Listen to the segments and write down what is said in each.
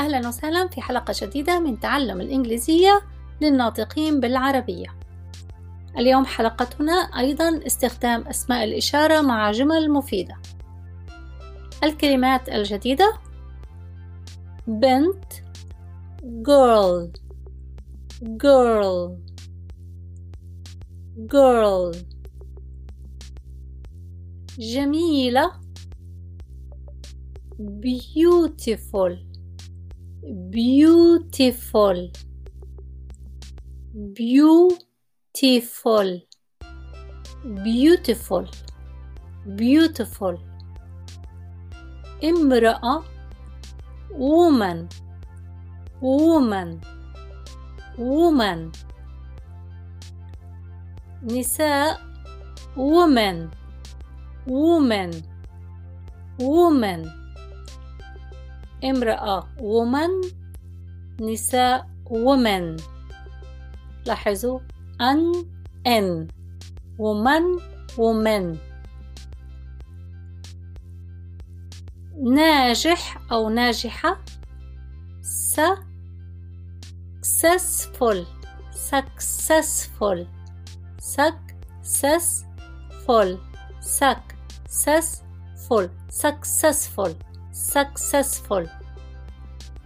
أهلا وسهلا في حلقة جديدة من تعلم الإنجليزية للناطقين بالعربية. اليوم حلقتنا أيضا استخدام أسماء الإشارة مع جمل مفيدة. الكلمات الجديدة بنت girl girl girl. جميلة beautiful. beautiful beautiful beautiful beautiful امرأة woman woman woman نساء woman woman woman امرأة woman نساء woman لاحظوا أن ان woman woman ناجح أو ناجحة س successful successful successful successful successful successful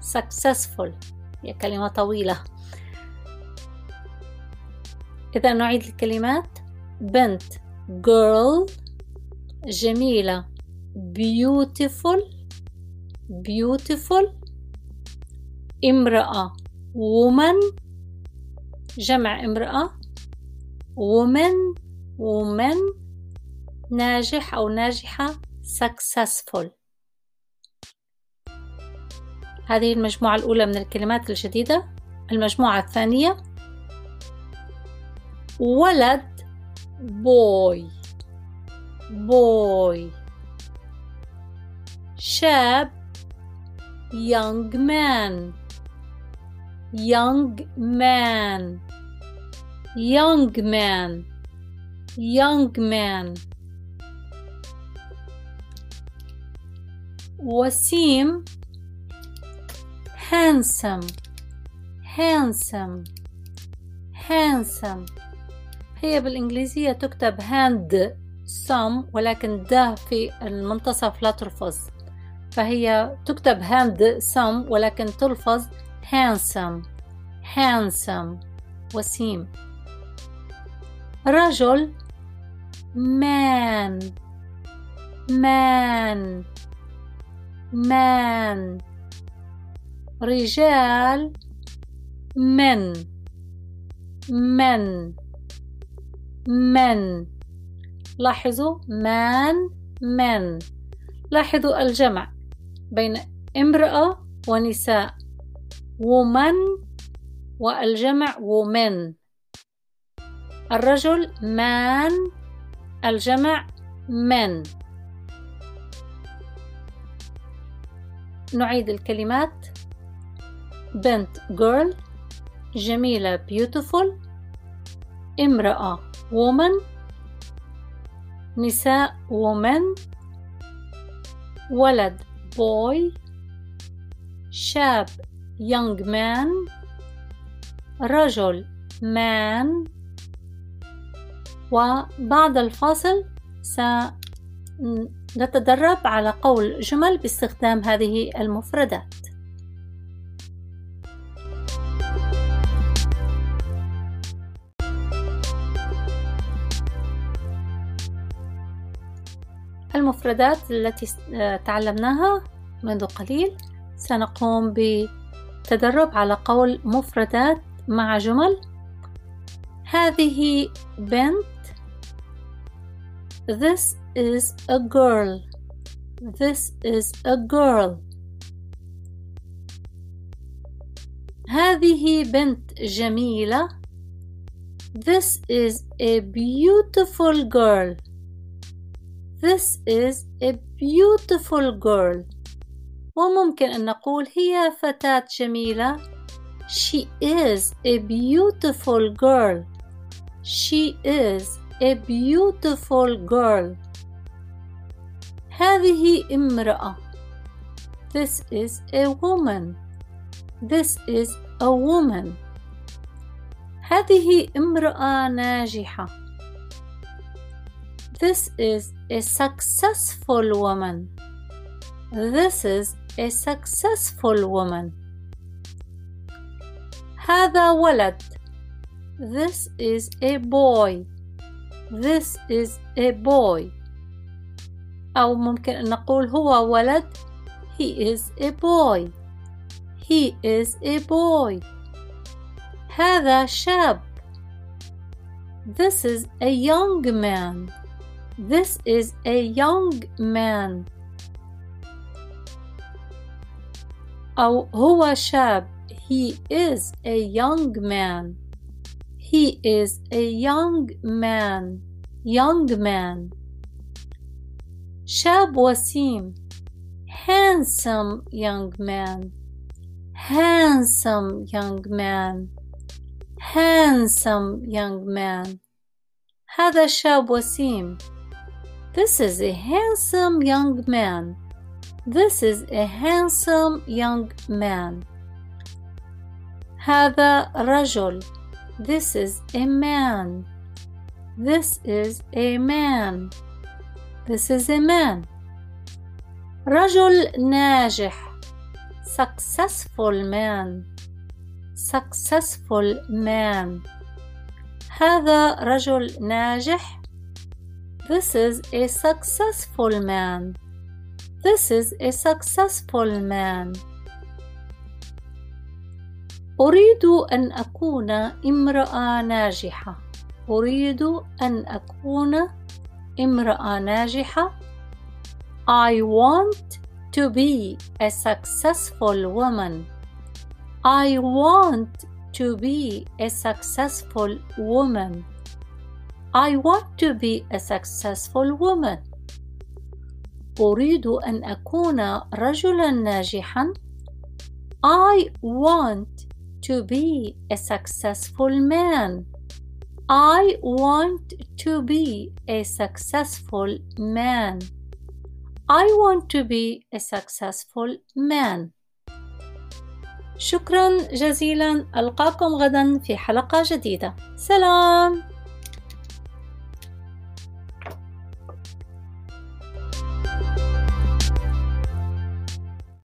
successful هي كلمة طويلة إذا نعيد الكلمات بنت girl جميلة beautiful beautiful امرأة woman جمع امرأة woman woman ناجح أو ناجحة successful هذه المجموعة الأولى من الكلمات الجديدة. المجموعة الثانية ولد boy boy. شاب young man young man. young man young man. وسيم handsome handsome handsome هي بالإنجليزية تكتب hand some ولكن د في المنتصف لا تلفظ فهي تكتب hand some ولكن تلفظ handsome handsome وسيم رجل man man man رجال men men men لاحظوا man men لاحظوا الجمع بين امرأة ونساء woman والجمع women الرجل man الجمع men نعيد الكلمات بنت girl جميلة beautiful امرأة woman نساء women ولد boy شاب young man رجل man وبعد الفاصل سنتدرب على قول جمل باستخدام هذه المفردات. المفردات التي تعلمناها منذ قليل. سنقوم بتدرب على قول مفردات مع جمل. هذه بنت. This is a girl. This is a girl. هذه بنت جميلة. This is a beautiful girl. This is a beautiful girl وممكن أن نقول هي فتاة جميلة She is a beautiful girl She is a beautiful girl هذه امرأة This is a woman This is a woman. هذه امرأة ناجحة. This is a successful woman. This is a successful woman. هذا ولد. This is a boy. This is a boy. أو ممكن أن نقول هو ولد. He is a boy. He is a boy. هذا شاب. This is a young man. This is a young man. أو هو شاب. He is a young man. He is a young man. Young man. شاب وسيم. Handsome young man. Handsome young man. Handsome young man. هذا شاب وسيم. This is a handsome young man. This is a handsome young man. هذا رجل. This is a man. This is a man. This is a man. رجل ناجح. Successful man. Successful man. هذا رجل ناجح. This is a successful man. This is a successful man. أريد أن أكون امرأة ناجحة. أريد أن أكون امرأة ناجحة. I want to be a successful woman. I want to be a successful woman. I want to be a successful woman. أريد أن أكون رجلا ناجحا. I want to be a successful man. I want to be a successful man. I want to be a successful man. شكرا جزيلا ألقاكم غدا في حلقة جديدة. سلام.